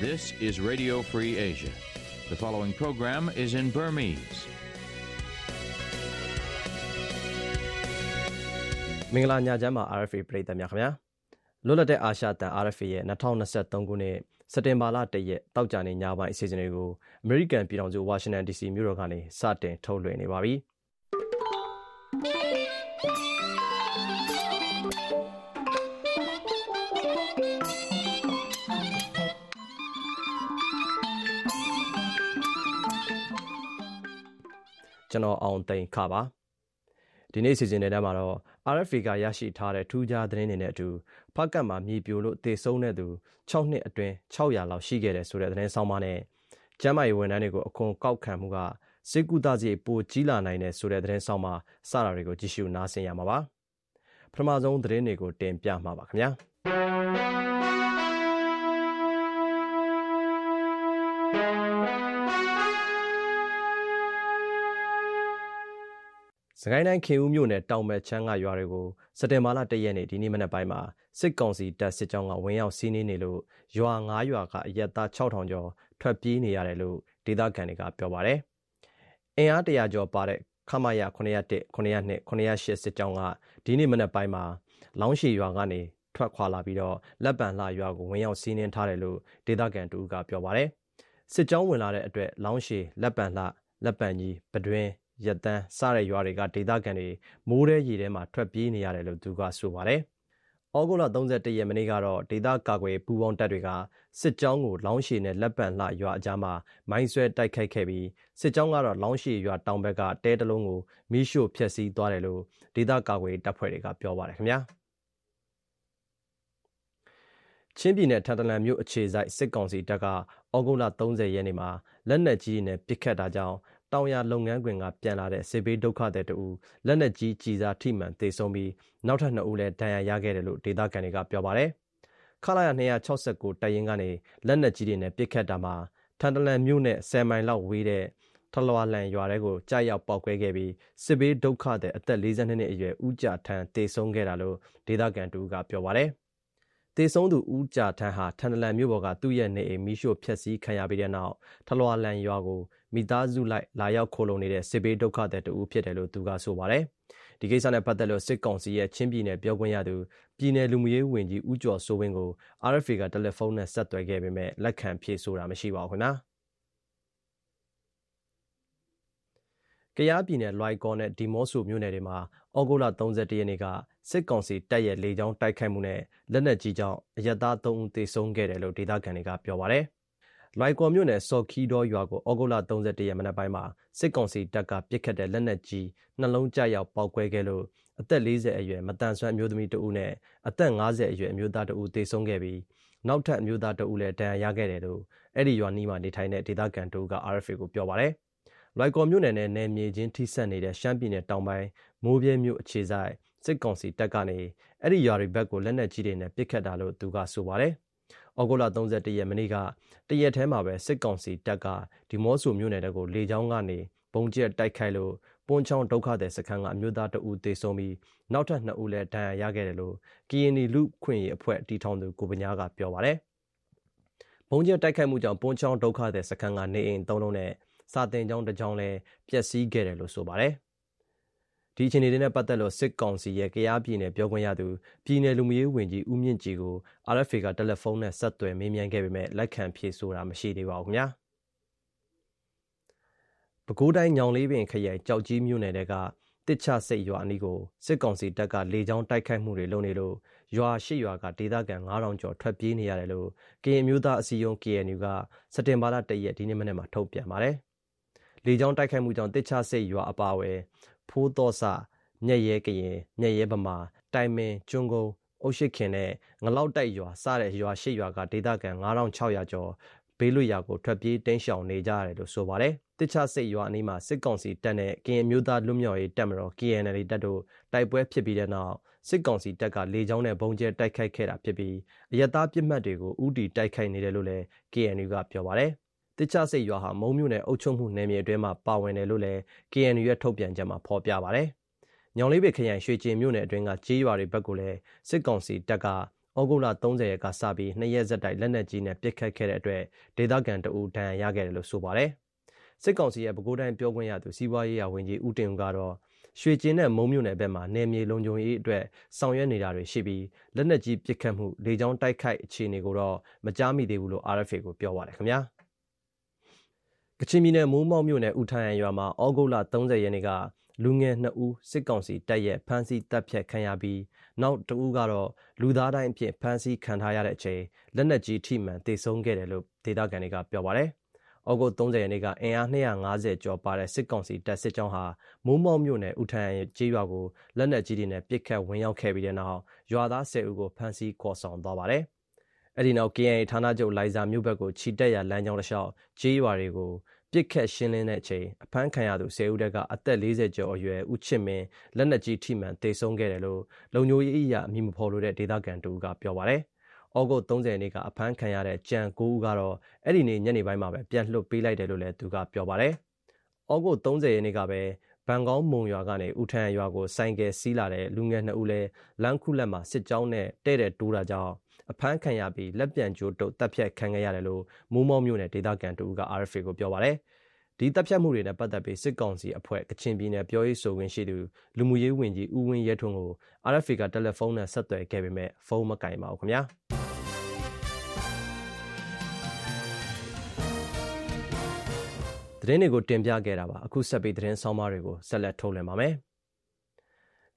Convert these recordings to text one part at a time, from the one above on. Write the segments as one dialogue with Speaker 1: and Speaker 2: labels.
Speaker 1: This is Radio Free Asia. The following program is in Burmese.
Speaker 2: မင်္ဂလာညချမ်းပါ RFA ပရိသတ်များခင်ဗျာလွတ်လပ်တဲ့အာရှတန် RFA ရဲ့2023ခုနှစ် စက်တင်ဘာလ1ရက်တောက်ကြနေညပိုင်းအစီအစဉ်တွေကိုအမေရိကန်ပြည်ထောင်စုဝါရှင်တန် DC မြို့တော်ကနေစတင်ထုတ်လွှင့်နေပါပြီကျွန်တော်အောင်သိန်းခပါဒီနေ့စီစဉ်တဲ့မှာတော့ RFA ကရရှိထားတဲ့ထူးခြားသတင်းတွေနဲ့အတူ ဖက်ကတ်မှာမြေပြိုလို့တေဆုံးတဲ့သူ6နှစ်အတွင်း600လောက်ရှိခဲ့တယ်ဆိုတဲ့သတင်းဆောင်ပါနဲ့ကျမ်းမာရေးဝန်ထမ်းတွေကိုအခွန်ကောက်ခံမှုကစေကူတာစီပိုကြီးလာနိုင်တယ်ဆိုတဲ့သတင်းဆောင်ပါစတာတွေကိုကြည့်ရှုနားဆင်ရမှာပါပထမဆုံးသတင်းတွေကိုတင်ပြမှာပါခင်ဗျာ စကိုင်းတိုင်းခင်ဦးမြို့နယ်တောင်ဘက်ချမ်းကရွာတွေကိုစက်တင်ဘာလ၁ရက်နေ့ဒီနေ့မနက်ပိုင်းမှာစစ်ကောင်စီတပ်စစ်ကြောင်းကဝင်ရောက်စီးနင်းနေလို့ရွာ၅ရွာကအရက်သား6000ကျော်ထွက်ပြေးနေရတယ်လို့ဒေသခံတွေကပြောပါတယ်။အင်အားတရာကျော်ပါတဲ့ခမရ901 902 908စစ်ကြောင်းကဒီနေ့မနက်ပိုင်းမှာလောင်းရှည်ရွာကနေထွက်ခွာလာပြီးတော့လက်ပံလှရွာကိုဝင်ရောက်စီးနင်းထားတယ်လို့ဒေသခံတူကပြောပါတယ်။စစ်ကြောင်းဝင်လာတဲ့အတွက်လောင်းရှည်လက်ပံလှလက်ပံကြီးပတွင်း ရက်တန်းစတဲ့ရွာတွေကဒေသခံတွေမိုးတဲ့ရေထဲမှာထွက်ပြေးနေရတယ်လို့သူကဆိုပါတယ်။ဩဂုတ်လ31ရက်နေ့ကတော့ဒေသကာကွယ်ပူးပေါင်းတပ်တွေကစစ်ကြောင်းကိုလောင်းရှည်နဲ့လက်ပံလှရွာအကြားမှာမိုင်းဆွဲတိုက်ခိုက်ခဲ့ပြီးစစ်ကြောင်းကတော့လောင်းရှည်ရွာတောင်ဘက်ကတဲတလုံးကိုမိရှို့ဖျက်ဆီးသွားတယ်လို့ဒေသကာကွယ်တပ်ဖွဲ့တွေကပြောပါတယ်ခင်ဗျာ။ချင်းပြည်နယ်ထန်တလန်မြို့အခြေစိုက်စစ်ကောင်စီတပ်ကဩဂုတ်လ30ရက်နေ့မှာလက်နက်ကြီးနဲ့ပစ်ခတ်တာကြောင့် တောင်ယာလုပ်ငန်းခွင်ကပြန်လာတဲ့စစ်ဘေးဒုက္ခသည်တဦးလက်နက်ကြီးကျည်စားထိမှန်သေဆုံးပြီးနောက်ထပ်2ဦးလည်းဒဏ်ရာရခဲ့တယ်လို့ဒေသခံတွေကပြောပါတယ်။ခလာရ269တပ်ရင်းကနေလက်နက်ကြီးတွေနဲ့ပစ်ခတ်တာမှာထန်တလန်မြို့နဲ့10မိုင်လောက်ဝေးတဲ့ထလွာလန်ရွာတဲကိုကြားရောက်ပောက်ကွဲခဲ့ပြီးစစ်ဘေးဒုက္ခသည်အသက်42နှစ်အရွယ်ဦးကြထန်းတေဆုံးခဲ့တာလို့ဒေသခံတူကပြောပါတယ်။ တေဆုံးသူဦးကြထန်းဟာထန်တလန်မြို့ပေါ်ကသူ့ရဲ့နေအိမ်မိရှို့ဖျက်ဆီးခံရပြီးတဲ့နောက်ထလွာလန်ရွာကိုမိသားစုလိုက်လာရောက်ခိုလုံနေတဲ့စစ်ဘေးဒုက္ခသည်တဦးဖြစ်တယ်လို့သူကဆိုပါတယ်။ဒီကိစ္စနဲ့ပတ်သက်လို့စစ်ကောင်စီရဲ့ချင်းပြည်နယ်ပြောခွင့်ရသူပြည်နယ်လူမှုရေးဝန်ကြီးဦးကျော်စိုးဝင်းကို RFA ကတယ်လီဖုန်းနဲ့ဆက်သွယ်ခဲ့ပေမဲ့လက်ခံဖြေဆိုတာမရှိပါဘူးခင်ဗျာ။ကယားပြည်နယ်လွိုင်ကော်နဲ့ဒီမော့ဆိုမြို့နယ်တွေမှာဩဂုတ်လ31ရက်နေ့က စစ်ကောင်စီတပ်ရဲ့လေကြောင်းတိုက်ခိုက်မှုနဲ့လက်နက်ကြီးကြောင့်အရက်သား3ဦးသေဆုံးခဲ့တယ်လို့ဒေသခံတွေကပြောပါတယ်။လွိုင်ကော်မြို့နယ်စော်ခီးတော်ရွာကိုဩဂုတ်လ31ရက်မနက်ပိုင်းမှာစစ်ကောင်စီတပ်ကပစ်ခတ်တဲ့လက်နက်ကြီးနှလုံးကျရောက်ပောက်ကွဲခဲ့လို့အသက်40အရွယ်မတန်ဆွမ်းအမျိုးသမီးတဦးနဲ့အသက်50အရွယ်အမျိုးသားတဦးသေဆုံးခဲ့ပြီးနောက်ထပ်အမျိုးသားတဦးလည်းဒဏ်ရာရခဲ့တယ်လို့အဲ့ဒီရွာနီးမှာနေထိုင်တဲ့ဒေသခံတဦးက RFA ကိုပြောပါတယ်။လွိုင်ကော်မြို့နယ်နဲ့နယ်မြေချင်းထိစပ်နေတဲ့ရှမ်းပြည်နယ်တောင်ပိုင်းမိုးပြဲမြို့အခြေဆိုင် စစ်ကောင်စီတပ်ကနေအဲ့ဒီရွာတွေဘက်ကိုလက်နက်ကြီးတွေနဲ့ပစ်ခတ်တာလို့သူကဆိုပါတယ်။ဩဂုတ်လ31ရက်မနေ့ကတရက်ထဲမှာပဲစစ်ကောင်စီတပ်ကဒီမော့ဆိုမြို့နယ်တကိုလေကြောင်းကနေပုံကျက်တိုက်ခိုက်လို့ပွန်ချောင်းဒုက္ခသည်စခန်းကအမျိုးသားတဦးသေဆုံးပြီးနောက်ထပ်2ဦးလည်းဒဏ်ရာရခဲ့တယ်လို့ကီယနီလူခွင့်ရေးအဖွဲ့တီထောင်သူကိုပညာကပြောပါတယ်။ပုံကျက်တိုက်ခိုက်မှုကြောင့်ပွန်ချောင်းဒုက္ခသည်စခန်းကနေအိမ်၃လုံးနဲ့စာတင်ကျောင်းတစ်ကျောင်းလည်းပျက်စီးခဲ့တယ်လို့ဆိုပါတယ်။ ဒီအခြေအနေတွေနဲ့ပတ်သက်လို့စစ်ကောင်စီရဲ့ကြားပြည်နယ်ပြောခွင့်ရသူပြည်နယ်လူမှုရေးဝန်ကြီးဦးမြင့်ကြည်ကို RFA ကတယ်လီဖုန်းနဲ့ဆက်သွယ်မေးမြန်းခဲ့ပေမဲ့လက်ခံဖြေဆိုတာမရှိသေးပါဘူးခင်ဗျာပဲခူးတိုင်းညောင်လေးပင်ခရိုင်ကြောက်ကြီးမြို့နယ်တဲကတစ်ချစိတ်ရွာအနီးကိုစစ်ကောင်စီတပ်ကလေကြောင်းတိုက်ခိုက်မှုတွေလုပ်နေလို့ရွာရှိရွာကဒေသခံ9000ကျော်ထွက်ပြေးနေရတယ်လို့ကရင်မျိုးသားအစည်းအရုံး KNU ကစက်တင်ဘာလ1ရက်ဒီနေ့မနေ့မှာထုတ်ပြန်ပါတယ်။လေကြောင်းတိုက်ခိုက်မှုကြောင့်တစ်ချစိတ်ရွာအပါအဝင် ဖိုးသောစမြက်ရဲကရင်မြက်ရဲဗမာတိုင်မင်ကျွန်းကုန်းအုတ်ရှိခင်နဲ့ငလောက်တိုက်ရွာစတဲ့ရွာရှိရွာကဒေသခံ9600ကျော်ဘေးလွတ်ရာကိုထွက်ပြေးတင်းရှောင်နေကြရတယ်လို့ဆိုပါတယ်။တခြားစိတ်ရွာအနီးမှာစစ်ကောင်စီတပ်နဲ့ကရင်မျိုးသားလူမျိုးရေးတပ်မတော် KNL တပ်တို့တိုက်ပွဲဖြစ်ပြီးတဲ့နောက်စစ်ကောင်စီတပ်ကလေကြောင်းနဲ့ဘုံကျဲတိုက်ခိုက်ခဲ့တာဖြစ်ပြီးအရတားပြစ်မှတ်တွေကိုဥတီတိုက်ခိုက်နေတယ်လို့လည်း KNU ကပြောပါတယ်။ တစ်ချစိတ်ရွာဟာမုံမြို့နယ်အုပ်ချုပ်မှုနယ်မြေအတွင်းမှာပါဝင်တယ်လို့လည်း KNU ရဲ့ထုတ်ပြန်ချက်မှာဖော်ပြပါတယ်။ညောင်လေးပင်ခရိုင်ရွှေကျင်မြို့နယ်အတွင်းကကြေးရွာတွေဘက်ကိုလည်းစစ်ကောင်စီတပ်ကဩဂုတ်လ30ရက်ကစပြီးနှစ်ရက်ဆက်တိုက်လက်နက်ကြီးနဲ့ပစ်ခတ်ခဲ့တဲ့အတွက်ဒေသခံတအူဒဏ်ရာရခဲ့တယ်လို့ဆိုပါတယ်။စစ်ကောင်စီရဲ့ပဲခူးတိုင်းပြောခွင့်ရသူစီးပွားရေးရာဝန်ကြီးဦးတင်ဦးကတော့ရွှေကျင်းနဲ့မုံမြို့နယ်ဘက်မှာနယ်မြေလုံခြုံရေးအတွက်ဆောင်ရွက်နေတာတွေရှိပြီးလက်နက်ကြီးပစ်ခတ်မှုလေကြောင်းတိုက်ခိုက်အခြေအနေကိုတော့မကြားမိသေးဘူးလို့ RFA ကိုပြောပါတယ်ခင်ဗျာ ကချင်ပြည်နယ်မိုးမောက်မြို့နယ်ဦးထိုင်ရရွာမှာဩဂုတ်လ30ရက်နေ့ကလူငယ်2ဦးစစ်ကောင်စီတပ်ရဲ့ဖမ်းဆီးတပ်ဖြတ်ခံရပြီးနောက်တဦးကတော့လူသားတိုင်းအဖြစ်ဖမ်းဆီးခံထားရတဲ့အချိန်လက်နက်ကြီးထိမှန်တေဆုံးခဲ့တယ်လို့ဒေသခံတွေကပြောပါတယ်။ဩဂုတ်30ရက်နေ့ကအင်အား250ကျော်ပါတဲ့စစ်ကောင်စီတပ်စစ်ကြောင်းဟာမိုးမောက်မြို့နယ်ဦးထန်ကျေးရွာကိုလက်နက်ကြီးတွေနဲ့ပစ်ခတ်ဝင်ရောက်ခဲ့ပြီးတဲ့နောက်ရွာသား10ဦးကိုဖမ်းဆီးခေါ်ဆောင်သွားပါတယ်။ အဲ့ဒီနောက် KNA ဌာနချုပ်လိုင်ဇာမြို့ဘက်ကိုခြိတက်ရလမ်းကြောင်းတစ်လျှောက်ကျေးရွာတွေကိုပြစ်ခတ်ရှင်းလင်းတဲ့အချိန်အဖမ်းခံရသူ10ဦးတကအသက်40ကျော်အရွယ်ဦးချစ်မင်းလက်နက်ကြီးထိမှန်တေဆုံးခဲ့တယ်လို့လုံညိုရေးအရာအမည်မဖော်လို့တဲ့ဒေသခံတူကပြောပါတယ်။ဩဂုတ်30ရက်နေ့ကအဖမ်းခံရတဲ့ကြံ9ဦးကတော့အဲ့ဒီနေ့ညနေပိုင်းမှာပဲပြန်လွှတ်ပေးလိုက်တယ်လို့လည်းသူကပြောပါတယ်။ဩဂုတ်30ရက်နေ့ကပဲဘန်ကောင်းမုံရွာကနေဦးထန်ရွာကိုစိုင်ကယ်စီးလာတဲ့လူငယ်နှစ်ဦးလည်းလမ်းခုလက်မှာစစ်ကြောင်းနဲ့တဲ့တဲ့တိုးတာကြောင့် အဖမ်းခံရပြီးလက်ပြန်ကြိုးတုပ်တပ်ဖြတ်ခံခဲ့ရတယ်လို့မိုးမောမြို့နယ်ဒေသခံတူက RFA ကိုပြောပါတယ်။ဒီတပ်ဖြတ်မှုတွေနဲ့ပတ်သက်ပြီးစစ်ကောင်စီအဖွဲ့ကချင်ပြည်နယ်ပြောရေးဆိုခွင့်ရှိသူလူမှုရေးဝန်ကြီးဦးဝင်းရဲထွန်းကို RFA ကတယ်လီဖုန်းနဲ့ဆက်သွယ်ခဲ့ပေမဲ့ဖုန်းမကင်ပါဘူးခင်ဗျာ။သတင်းတွေကိုတင်ပြခဲ့တာပါအခုဆက်ပြီးသတင်းဆောင်မတွေကိုဆက်လက်ထုတ်လွှင့်ပါမယ်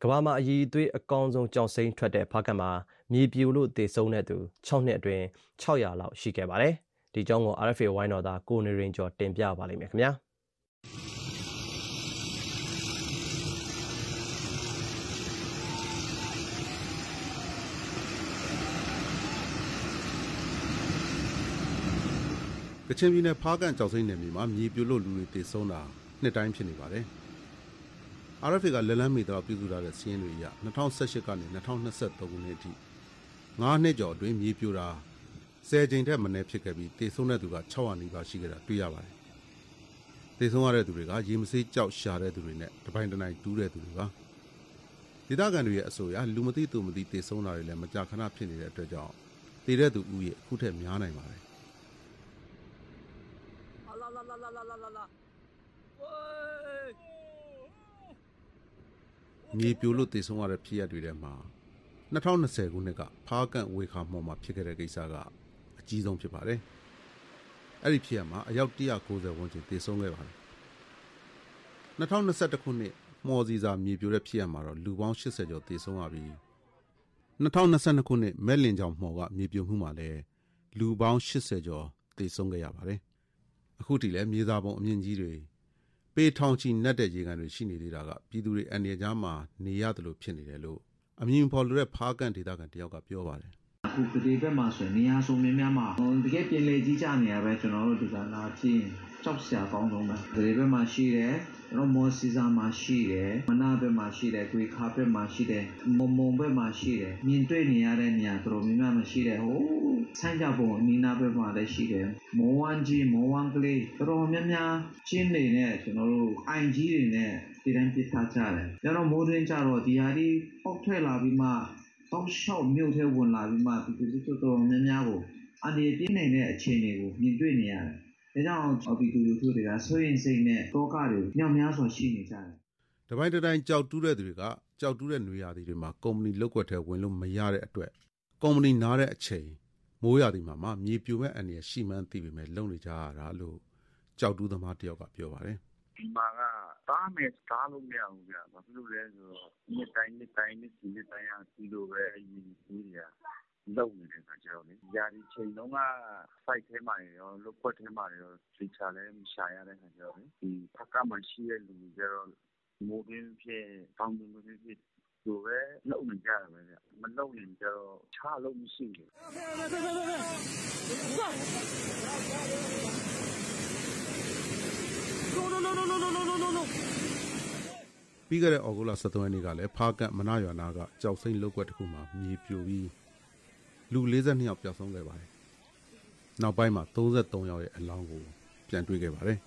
Speaker 2: ကဘာမှာအည်သွေးအကောင်ဆုံးကြောင်စိမ့်ထွက်တဲ့ဖားကတ်မှာ မြေပြိုလို့တေဆုံးတဲ့သူ6နှစ်အတွင်း600လောက်ရှိခဲ့ပါတယ်ဒီကြောင်းကို RFA ဝိုင်းတော်သားကိုနေရင်ကျော်တင်ပြပါလိမ့်မယ်ခင်ဗျာ
Speaker 3: ကချင်ပြည်နယ်ဖားကန်ကြောက်စိမ့်နယ်မြေမှာမြေပြိုလို့လူတွေတေဆုံးတာနှစ်တိုင်းဖြစ်နေပါတယ်။ RFA ကလက်လန်းမီတော့ပြုစုထားတဲ့စီးရင်တွေအရ2018ကနေ2023ခုနှစ်အထိ 9နှစ်ကျော်အတွင်းမြေပြိုတာ10ကြိမ်ထက်မနည်းဖြစ်ခဲ့ပြီးတေဆုံးတဲ့သူက600နီးပါးရှိခဲ့တာတွေ့ရပါတယ်။တေဆုံးရတဲ့သူတွေကရေမစေးကြောက်ရှာတဲ့သူတွေနဲ့တပိုင်းတနိုင်တူးတဲ့သူတွေပါ။ဒေသခံတွေရဲ့အဆိုအရလူမသိသူမသိတေဆုံးတာတွေလည်းမကြာခဏဖြစ်နေတဲ့အတွက်ကြောင့်တည်တဲ့သူဥရဲ့အခုထက်များနိုင်ပါတယ်မြေပြိုလို့တည်ဆုံးရတဲ့ဖြစ်ရပ်တွေထဲမှာ 2020ခုနှစ်ကဖားကန့်ဝေခါမော်မှာဖြစ်ခဲ့တဲ့ကိစ္စကအကြီးဆုံးဖြစ်ပါတယ်။အဲ့ဒီဖြစ်ရပ်မှာအယောက်190ဝန်းကျင်တည်ဆုံးခဲ့ပါတယ်။2021ခုနှစ်မော်စီစာမြေပြိုတဲ့ဖြစ်ရပ်မှာတော့လူပေါင်း80ကျော်တည်ဆုံးရပြီး2022ခုနှစ်မဲလင်ကြောင်မော်ကမြေပြိုမှုမှာလည်းလူပေါင်း80ကျော်တည်ဆုံးခဲ့ရပါတယ်။အခုထိလည်းမြေစာပုံအမြင့်ကြီးတွေပေထောင်ချီနက်တဲ့ရေကန်တွေရှိနေသေးတာကပြည်သူတွေအန်ရကြားမှာနေရတယ်လို့ဖြစ်နေတယ်လို့ အမြင်ဖော်လို့တဲ့ဖားကန်ဒေသခံတယောက်ကပြောပါတယ်
Speaker 4: အခုကတိဘက်မှာဆိုရင်နေရာစုံများများမှာတကယ်ပြင်လေကြီးကြနေရပဲကျွန်တော်တို့ဒီကလာကြည့်ရင် ကြောက်စရာကောင်းဆုံးပဲဒီဘက်မှာရှိတယ်ကျွန်တော်မော်စီဇာမှာရှိတယ်မနာဘက်မှာရှိတယ်ကွေခါဘက်မှာရှိတယ်မုံမုံဘက်မှာရှိတယ်မြင်တွေ့နေရတဲ့နေရာတော်တော်များများမှာရှိတယ်ဟိုဆိုင်းကြပုံအနီးနားဘက်မှာလည်းရှိတယ်မောဝမ်းကြီးမောဝမ်းကလေးတော်တော်များများကျင်းနေနဲ့ကျွန်တော်တို့အိုင်ကြီးတွေနဲ့ဒီတိုင်းပြထားကြတယ်ကျတော့မိုးတွင်းကြတော့ဒီဟာဒီပေါက်ထွက်လာပြီးမှတောက်လျှောက်မြို့ထဲဝင်လာပြီးမှဒီဒီတော်တော်များများကိုအနေပြင်းနေတဲ့အခြေအနေကိုမြင်တွေ့နေရတယ် ဒါကြောင့်အပီတူလူထုတွေကဆွေးရင်စိတ်နဲ့တောကတွေညောင်များစွာရှိနေကြတယ်။
Speaker 3: တပိုင်းတတိုင်းကြောက်တူးတဲ့သူတွေကကြောက်တူးတဲ့နေရာတွေမှာကုမ္ပဏီလောက်ွက်ထဲဝင်လို့မရတဲ့အတွက်ကုမ္ပဏီနားတဲ့အချိန်မိုးရာသီမှာမှမြေပြိုမဲ့အနေနဲ့ရှိမှန်းသိပေမဲ့လုံနေကြရတာလို့ကြောက်တူးသမားတယောက်ကပြောပါတယ်။
Speaker 5: ဒီမှာကတားမယ်တားလို့မရဘူးဗျ။ဘာဖြစ်လို့လဲဆိုတော့နှစ်တိုင်းနှစ်တိုင်းနှစ်စီနှစ်တိုင်းကဒီလိုပဲအရင်ကြီးတွေက လုပ်နေတဲ့အခါကျတော့လေ။ရာသီချိန်တုန်းကဆိုက်ထဲမှာရော လုပ်ကွက်ထဲမှာရော သေချာလည်းမရှာရတဲ့အခါကျတော့လေ ဒီဖားကန့်မှာရှိတဲ့လူတွေကျတော့ မိုးတွင်းဖြစ်တောင်တွင်းဖြစ်ဖြစ် ဒီလိုပဲ လုပ်နေကြတာပဲဗျ။မလုပ်ရင်ကျတော့ တခြားအလုပ်မရှိဘူး။
Speaker 3: ပြီးခဲ့တဲ့ဩဂုတ်လ23ရက်နေ့ကလည်း ဖားကန့် မနာရွာနာကကြောက်စိမ့်လုတ်ကွက်တစ်ခုမှာ မြေပြိုပြီး လူ42ယောက်ပျောက်ဆုံးခဲ့ပါတယ်။နောက်ပိုင်းမှာ33ယောက်ရဲ့အလောင်းကိုပြန်တွေ့ခဲ့ပါတယ်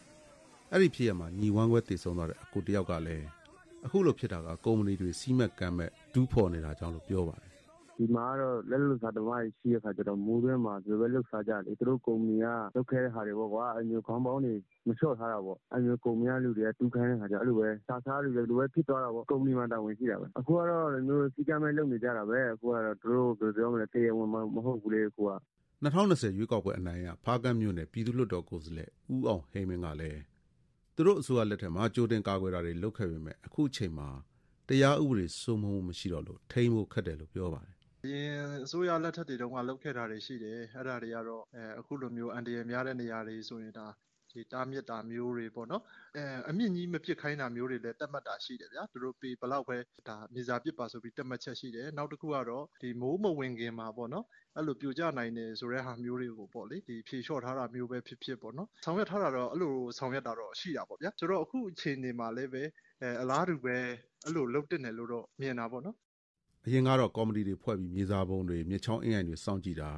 Speaker 3: အဲ့ဒီဖြစ်ရမှာညီဝမ်းခွဲတည်ဆုံးသွားတဲ့အကိုတယောက်ကလည်းအခုလိုဖြစ်တာကကုမ္ပဏီတွေစီးမက်ကမ်းမဲ့ဒူးဖော်နေတာကြောင့်လို့ပြောပါတယ်
Speaker 6: ဒီမှာကတော့လက်လွတ်စားတမးရှိရခါကျတော့မိုးတွင်းမှာဒီပဲလှုပ်ရှားကြတယ်သူတို့ကုမ္ပဏီကလုပ်ခဲ့တဲ့ဟာတွေပေါ့ကွာအမျိုးခေါင်းပေါင်းတွေမလျှော့ထားတာပေါ့အမျိုးကုမ္ပဏီကလူတွေကတူးခိုင်းတဲ့ခါကျအဲ့လိုပဲစားစားတွေလည်းလိုပဲဖြစ်သွားတာပေါ့ကုမ္ပဏီမှာတာဝန်ရှိတာပဲအခုကတော့မျိုးစီကမ်းမဲ့လုပ်နေကြတာပဲအခုကတော့သူတို့ဘယ်လိုပြောမလဲတရားဝင်မဟုတ်ဘူးလေအခုက
Speaker 3: 2020ရွေးကောက်ပွဲအနိုင်ရဖားကန့်မြို့နယ်ပြည်သူ့လွှတ်တော်ကိုယ်စားလှယ်ဦးအောင်ဟိမင်းကလည်းသူတို့အစိုးရလက်ထက်မှာကြိုတင်ကာကွယ်တာတွေလုပ်ခဲ့ပေမဲ့အခုချိန်မှာတရားဥပဒေစိုးမိုးမှုမရှိတော့လို့ထိမ့်ဖို့ခက်တယ်လို့ပြောပါတယ်
Speaker 7: အရင်အစိုးရလက်ထက်တွေတုန်းကလုပ်ခဲ့တာတွေရှိတယ်အဲ့ဒါတွေကတော့အဲအခုလိုမျိုးအန်တရယ်များတဲ့နေရာတွေဆိုရင်ဒါဒီတားမြစ်တာမျိုးတွေပေါ့နော်အဲအမြင့်ကြီးမပစ်ခိုင်းတာမျိုးတွေလည်းတက်မှတ်တာရှိတယ်ဗျာသူတို့ပေဘလောက်ပဲဒါမြေစာပစ်ပါဆိုပြီးတက်မှတ်ချက်ရှိတယ်နောက်တစ်ခုကတော့ဒီမိုးမဝင်ခင်မှာပေါ့နော်အဲ့လိုပြိုကျနိုင်တယ်ဆိုတဲ့ဟာမျိုးတွေကိုပေါ့လေဒီဖြေလျှော့ထားတာမျိုးပဲဖြစ်ဖြစ်ပေါ့နော်ဆောင်ရွက်ထားတာတော့အဲ့လိုဆောင်ရွက်တာတော့ရှိတာပေါ့ဗျာဆိုတော့အခုအချိန်ဒီမှာလည်းပဲအဲအလားတူပဲအဲ့လိုလုပ်တင်တယ်လို့တော့မြင်တာပေါ့နော်
Speaker 3: အရင်ကတော့ကော်မတီတွေဖွဲ့ပြီးမြေစာပုံတွေမြေချောင်းအင်းအိုင်တွေစောင့်ကြည့်တာ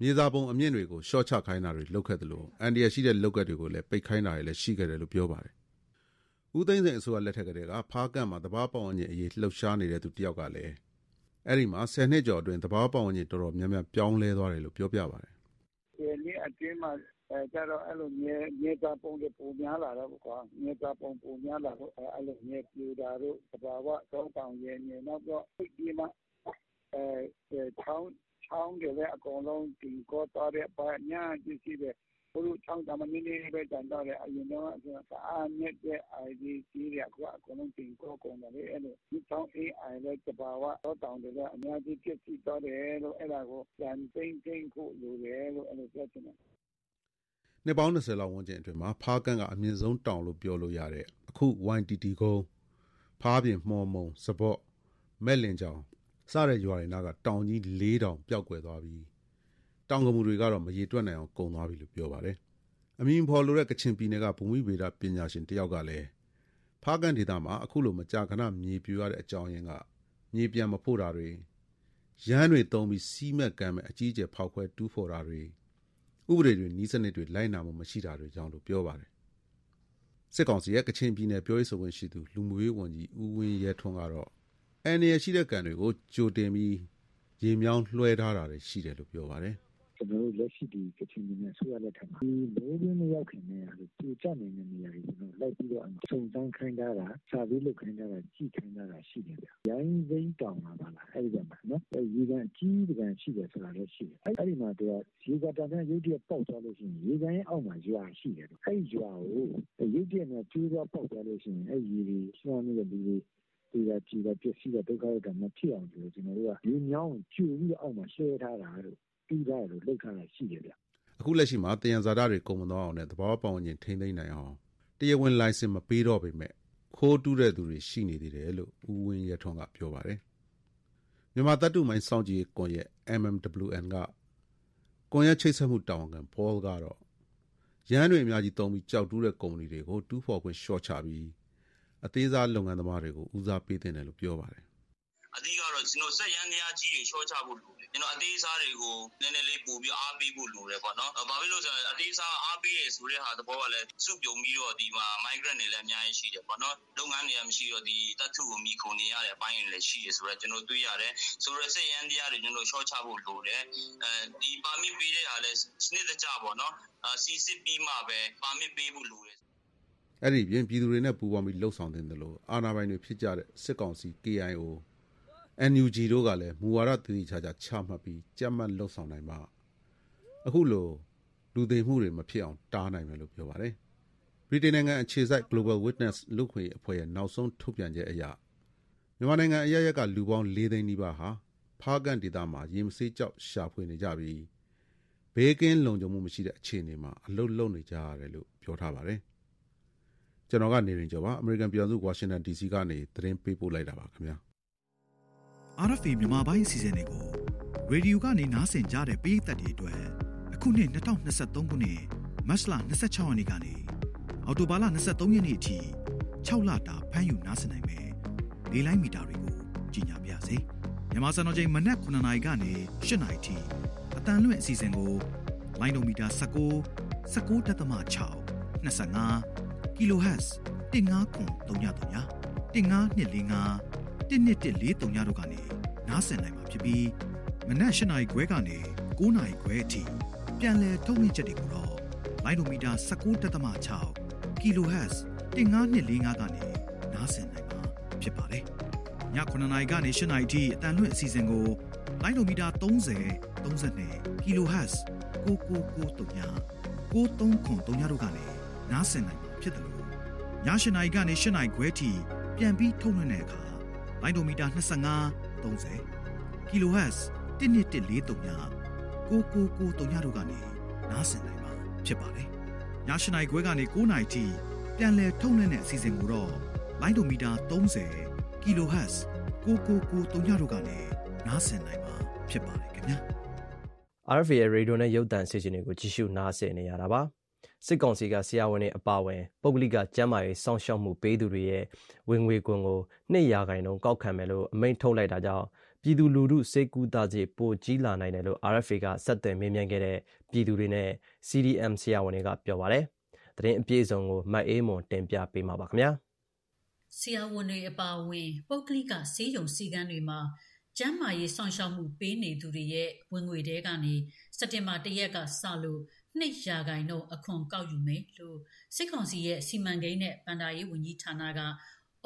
Speaker 3: မြေစာပုံအမြင့်တွေကိုရှော့ချခိုင်းတာတွေလုပ်ခဲ့တယ်လို့အန်ဒီရရှိတဲ့လောက်ကတ်တွေကိုလည်းပိတ်ခိုင်းတာတွေလည်းရှိခဲ့တယ်လို့ပြောပါတယ်ဦးသိန်းစိန်အစိုးရလက်ထက်ကတည်းကဖားကန့်မှာတဘာပေါအောင်ကြီးအရေးလှုပ်ရှားနေတဲ့သူတယောက်ကလည်းအဲ့ဒီမှာ10နှစ်ကျော်အတွင်းတဘာပေါအောင်ကြီးတော်တော်များများပြောင်းလဲသွားတယ်လို့ပြောပြပါတယ်
Speaker 8: ဒီနေ့အတွင်းမှာအဲ ကြတော့ အဲ့လို မြေမြေတာပုံတွေပုံများလာတော့ကွာ မြေတာပုံပုံများလာတော့ အဲ့လို မြေပြူတာတို့တဘာဝတောင်းတောင်ရဲ့မြေ နောက်တော့ဒီမှာအဲချောင်းချောင်းတွေလည်း အကုန်လုံးဒီကောတော်တဲ့ပါညာကြည့်စီတဲ့ဘုရုချောင်းတမနည်းနည်းပဲတန်တော့တယ် အရင်တော့ဆိုအားမြက်တဲ့ ID ကြီးတွေ အခုအကုန်လုံးတင်ကောကုန်တယ်လေ အဲ့လိုဒီချောင်း AI လည်းတဘာဝတော့တောင်းတယ်လည်း အများကြီးဖြစ်စီတော့တယ်လို့ အဲ့ဒါကို ပြန်သိမ့်သိမ့်ဖို့ လိုတယ်လို့ အဲ့လို ပြောချင်တယ်
Speaker 3: နှစ်ပေါင်း20လောက်ဝန်းကျင်အတွင်းမှာဖားကန့်ကအမြင့်ဆုံးတောင်လို့ပြောလို့ရတဲ့အခု YTT ကုန်းဖားပြင်မှော်မုံစပော့မဲ့လင်ကြောင်စတဲ့ရွာတွေနားကတောင်ကြီး၄တောင်ပျောက်ကွယ်သွားပြီးတောင်ကမှုတွေကတော့မရေတွက်နိုင်အောင်ကုန်သွားပြီလို့ပြောပါတယ်အမင်းဖော်လိုတဲ့ကချင်ပြည်နယ်ကဘူမိဗေဒပညာရှင်တယောက်ကလည်းဖားကန်ဒေသမှာအခုလိုမကြာခဏမြေပြိုရတဲ့အကြောင်းရင်းကမြေပြန်မဖို့တာတွေရမ်းတွေတုံးပြီးစီးမက်ကမ်းမဲ့အကြီးကျယ်ဖောက်ခွဲတူးဖော်တာတွေ ဥပဒေတွေနီးစနစ်တွေလိုက်နာမှုမရှိတာတွေကြောင့်လို့ပြောပါတယ်စစ်ကောင်စီရဲ့ကချင်ပြည်နယ်ပြောရေးဆိုခွင့်ရှိသူလူမှုရေးဝန်ကြီးဦးဝင်းရဲထွန်းကတော့အန်ရရှိတဲ့ကံတွေကိုကြိုတင်ပြီးရေမြောင်းလွှဲထားတာတွေရှိတယ်လို့ပြောပါတယ်
Speaker 9: ကျွန်တော်တို့လက်ရှိဒီကချင်ပြည်နယ်ဆိုရလက်ထက်မှာဒီမိုးရင်းမရောက်ခင်နဲ့အဲ့ဒီကြနေတဲ့နေရာတွေကျွန်တော်လိုက်ပြီးတော့စုံစမ်းခိုင်းတာကစာပြီးလုပ်ခိုင်းတာကကြည့်ခိုင်းတာရှိတယ်ဗျ။ရိုင်းစိမ့်တောင်လာပါလားအဲ့ဒီကမှာနော်။ရေကန်အကြီးတကန်ရှိတယ်ဆိုတာလည်းရှိတယ်။အဲ့ဒီမှာသူကရေကတန်တဲ့ရုပ်တရက်ပေါက်သွားလို့ရှိရင်ရေကန်ရဲ့အောက်မှာရွာရှိတယ်။အဲ့ဒီရွာကိုရုပ်တရက်နဲ့ကျိုးသွားပေါက်သွားလို့ရှိရင်အဲ့ဒီရေတွေဆွမ်းနေတဲ့လူတွေဒီကကြည်ကပစ္စည်းကဒုက္ခရတာမဖြစ်အောင်ဆိုကျွန်တော်တို့ကဒီမြောင်းကျူပြီးအောက်မှာရှဲထားတာ လို့ပြီးသားလို့လောက်ထားတာရှိတယ်ဗျ
Speaker 3: အခုလက်ရှိမှာတယံဇာတာတွေကုန်မသွားအောင်နဲ့သဘောပေါင်းရင်ထိမ့်သိမ့်နိုင်အောင်တရားဝင်လိုင်စင်မပေးတော့ပေမဲ့ခိုးတူးတဲ့သူတွေရှိနေသေးတယ်လို့ဦးဝင်းရထွန်းကပြောပါတယ်မြန်မာတပ်တုမိုင်းစောင့်ကြည့်ကွန်ရက် MMWN ကကွန်ရက်ချိတ်ဆက်မှုတာဝန်ခံဘောကတော့ရန်တွေအများကြီးတုံးပြီးကြောက်တူးတဲ့ကုမ္ပဏီတွေကိုတူးဖော်ခွင့်ရှော့ချပြီးအသေးစားလုပ်ငန်းသမားတွေကိုဦးစားပေးတင်တယ်လို့ပြောပါတယ်
Speaker 10: အဓိကတော့ကျွန်တော်စက်ရန်တရားကြီးတွေရှော့ချဖို့လိုတယ်ကျွန်တော်အသေးစားတွေကိုနည်းနည်းလေးပို့ပြီးအားပေးဖို့လိုတယ်ပေါ့နော်ဘာဖြစ်လို့ဆိုတော့အသေးစားအားပေးရဆိုတဲ့ဟာသဘောကလည်းစုပြုံပြီးတော့ဒီမှာ migrant တွေလည်းအများကြီးရှိတယ်ပေါ့နော်လုပ်ငန်းတွေကမရှိတော့ဒီတတ်ထုကိုမိခုနေရတဲ့အပိုင်းတွေလည်းရှိတယ်ဆိုတော့ကျွန်တော်တွေ့ရတယ်ဆိုတော့စက်ရန်တရားတွေကျွန်တော်ရှော့ချဖို့လိုတယ်အဲဒီပါမစ်ပေးတဲ့ဟာလည်းစနစ်တကျပေါ့နော်စီစစ်ပြီးမှပဲပါမစ်ပေးဖို့လိုတယ်
Speaker 3: အဲ့ဒီပြင်ပြည်သူတွေနဲ့ပူးပေါင်းပြီးလှုပ်ဆောင်တင်တယ်လို့အာဏာပိုင်တွေဖြစ်ကြတဲ့စစ်ကောင်စီ KIO NUG တို့ကလည်းမူဝါဒတည်တည်ချာချာချမှတ်ပြီးကြက်မှတ်လှုပ်ဆောင်နိုင်မှာအခုလိုလူသိမှုတွေမဖြစ်အောင်တားနိုင်မယ်လို့ပြောပါတယ်ဗြိတိန်နိုင်ငံအခြေစိုက် Global Witness လူခွေအဖွဲ့ရဲ့နောက်ဆုံးထုတ်ပြန်ချက်အရမြန်မာနိုင်ငံအရရက်ကလူပေါင်း၄သိန်းနီးပါးဟာဖားကန်ဒေသမှာရေမစေးကြောက်ရှာဖွေနေကြပြီးဘေးကင်းလုံခြုံမှုမရှိတဲ့အခြေအနေမှာအလုတ်လုံနေကြရတယ်လို့ပြောထားပါတယ်ကျွန်တော်ကနေရင်ကျော်ပါအမေရိကန်ပြည်ထောင်စုဝါရှင်တန် DC ကနေသတင်းပေးပို့လိုက်တာပါခင်ဗျာ
Speaker 11: RFA မြန်မာပိုင်းအစီအစဉ်လေးကိုရေဒီယိုကနေနားဆင်ကြတဲ့ပရိသတ်တွေအတွက်အခုနှစ်2023ခုနှစ်မတ်လ26ရက်နေ့ကနေအော်တိုဘာလ23ရက်နေ့အထိ6လတာဖမ်းယူနားဆင်နိုင်မယ်လေးလိုင်းမီတာတွေကိုကြီးညာပါရစေမြန်မာစံတော်ချိန်မနက်9:00နာရီကနေ10:00နာရီထိအတန်လွင့်အစီအစဉ်ကိုလိုင်းဒိုမီတာ19 19.6 25 kHz 15933 15245 12143တို့ကနေနားဆင်နိုင်မှာဖြစ်ပြီးမနက်၈နာရီခွဲကနေ9နာရီခွဲအထိပြန်လည်ထုတ်လွှင့်ချက်တွေကိုတော့လိုင်းဒိုမီတာ19.6 kHz 15245ကနေနားဆင်နိုင်မှာဖြစ်ပါတယ်။ည9နာရီကနေ10နာရီအထိအတန်လွင့်အစီအစဉ်ကိုလိုင်းဒိုမီတာ30 32 kHz 9993 9303တို့ကနေနားဆင်နိုင်မှာဖြစ်တယ်လို့ည8နာရီကနေ10နာရီခွဲအထိပြန်ပြီးထုတ်လွှင့်တဲ့အခါ လိုင်းဒိုမီတာ25 30 kHz 1214တုံညာကိုကိုကိုတုံညာတို့ကနေနားဆင်နိုင်မှာဖြစ်ပါတယ်။ည8နာရီခွဲကနေ9နာရီထိပြန်လည်ထုတ်လွှင့်တဲ့အစီအစဉ်ကိုတော့လိုင်းဒိုမီတာ30 kHz ကိုကိုကိုတုံညာတို့ကနေနားဆင်နိုင်မှာဖြစ်ပါတယ်ခင်ဗျာ။
Speaker 2: RFA ရေဒီယိုနဲ့ရုပ်သံအစီအစဉ်တွေကိုကြည့်ရှုနားဆင်နေရတာပါ။ စစ်ကောင်စီကဆရာဝန်တွေအပါအဝင်ပုဂ္ဂလိကကျန်းမာရေးစောင့်ရှောက်မှုပေးသူတွေရဲ့ဝင်ငွေခွန်ကို2ရာခိုင်နှုန်းကောက်ခံမယ်လို့အမိန့်ထုတ်လိုက်တာကြောင့်ပြည်သူလူထုစေကူတာကြီးပိုကြီးလာနိုင်တယ်လို့ RFA ကဆက်သွယ်မေးမြန်းခဲ့တဲ့ပြည်သူတွေနဲ့ CDM ဆရာဝန်တွေကပြောပါတယ်။သတင်းအပြည့်အစုံကိုမတ်အေးမွန်တင်ပြပေးမှာပါခင်ဗျာ။
Speaker 12: ဆရာဝန်တွေအပါအဝင်ပုဂ္ဂလိကဆေးရုံစီကန်းတွေမှာကျန်းမာရေးစောင့်ရှောက်မှုပေးနေသူတွေရဲ့ဝင်ငွေတဲကနေစက်တင်ဘာ၁ရက်ကစလို့ နှစ်ရာခိုင်နှုန်းအခွန်ကောက်ယူမယ်လို့စစ်ကောင်စီရဲ့စီမံကိန်းနဲ့ဗန္ဒာရေးဝန်ကြီးဌာနက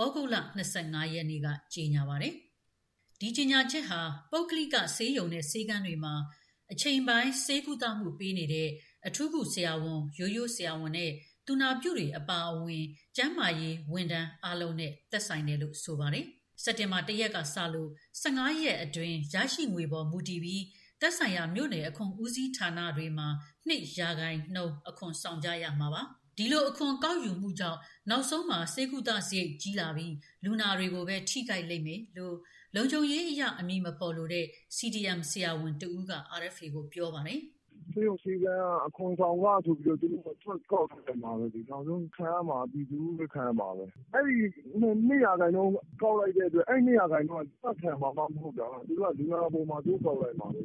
Speaker 12: ဩဂုတ်လ25ရက်နေ့ကကြေညာပါတယ်။ဒီကြေညာချက်ဟာပုဂ္ဂလိကဆေးရုံနဲ့ဆေးကန်းတွေမှာအချိန်ပိုင်းဆေးကုသမှုပေးနေတဲ့အထူးကုဆရာဝန်ရိုးရိုးဆရာဝန်နဲ့သူနာပြုတွေအပါအဝင်ကျန်းမာရေးဝန်ထမ်းအားလုံးနဲ့သက်ဆိုင်တယ်လို့ဆိုပါတယ်။စက်တင်ဘာ၁ရက်ကစလို့15ရက်အတွင်းရရှိငွေပေါ်မူတည်ပြီး သက်ဆိုင်ရာမြို့နယ်အခွန်ဦးစီးဌာနတွေမှာနှစ်ရာခိုင်နှုန်းအခွန်ဆောင်ကြရမှာပါဒီလိုအခွန်ကောက်ယူမှုကြောင့်နောက်ဆုံးမှာစေကုသစရိတ်ကြီးလာပြီးလူနာတွေကိုပဲထိခိုက်လိမ့်မယ်လို့လုံခြုံရေးအရာအမိမဖော်လို့တဲ့ CDM ဆရာဝန်တူက RFA ကိုပြောပါတယ်
Speaker 13: ဆေးရုံဆေးခန်းကအခွန်ဆောင်ကဆိုပြီးတော့သူတို့ထွက်ကောက်ထားတယ်မှာပဲလေနောက်ဆုံးခံရမှာပြည်သူပဲခံရမှာပဲအဲ့ဒီနှစ်ရာခိုင်နှုန်းကောက်လိုက်တဲ့အတွက်အဲ့နှစ်ရာခိုင်နှုန်းကပတ်ခံမှာမဟုတ်တာသူကလူနာပေါ်မှာသူ့ကောက်လိုက်မှာပဲ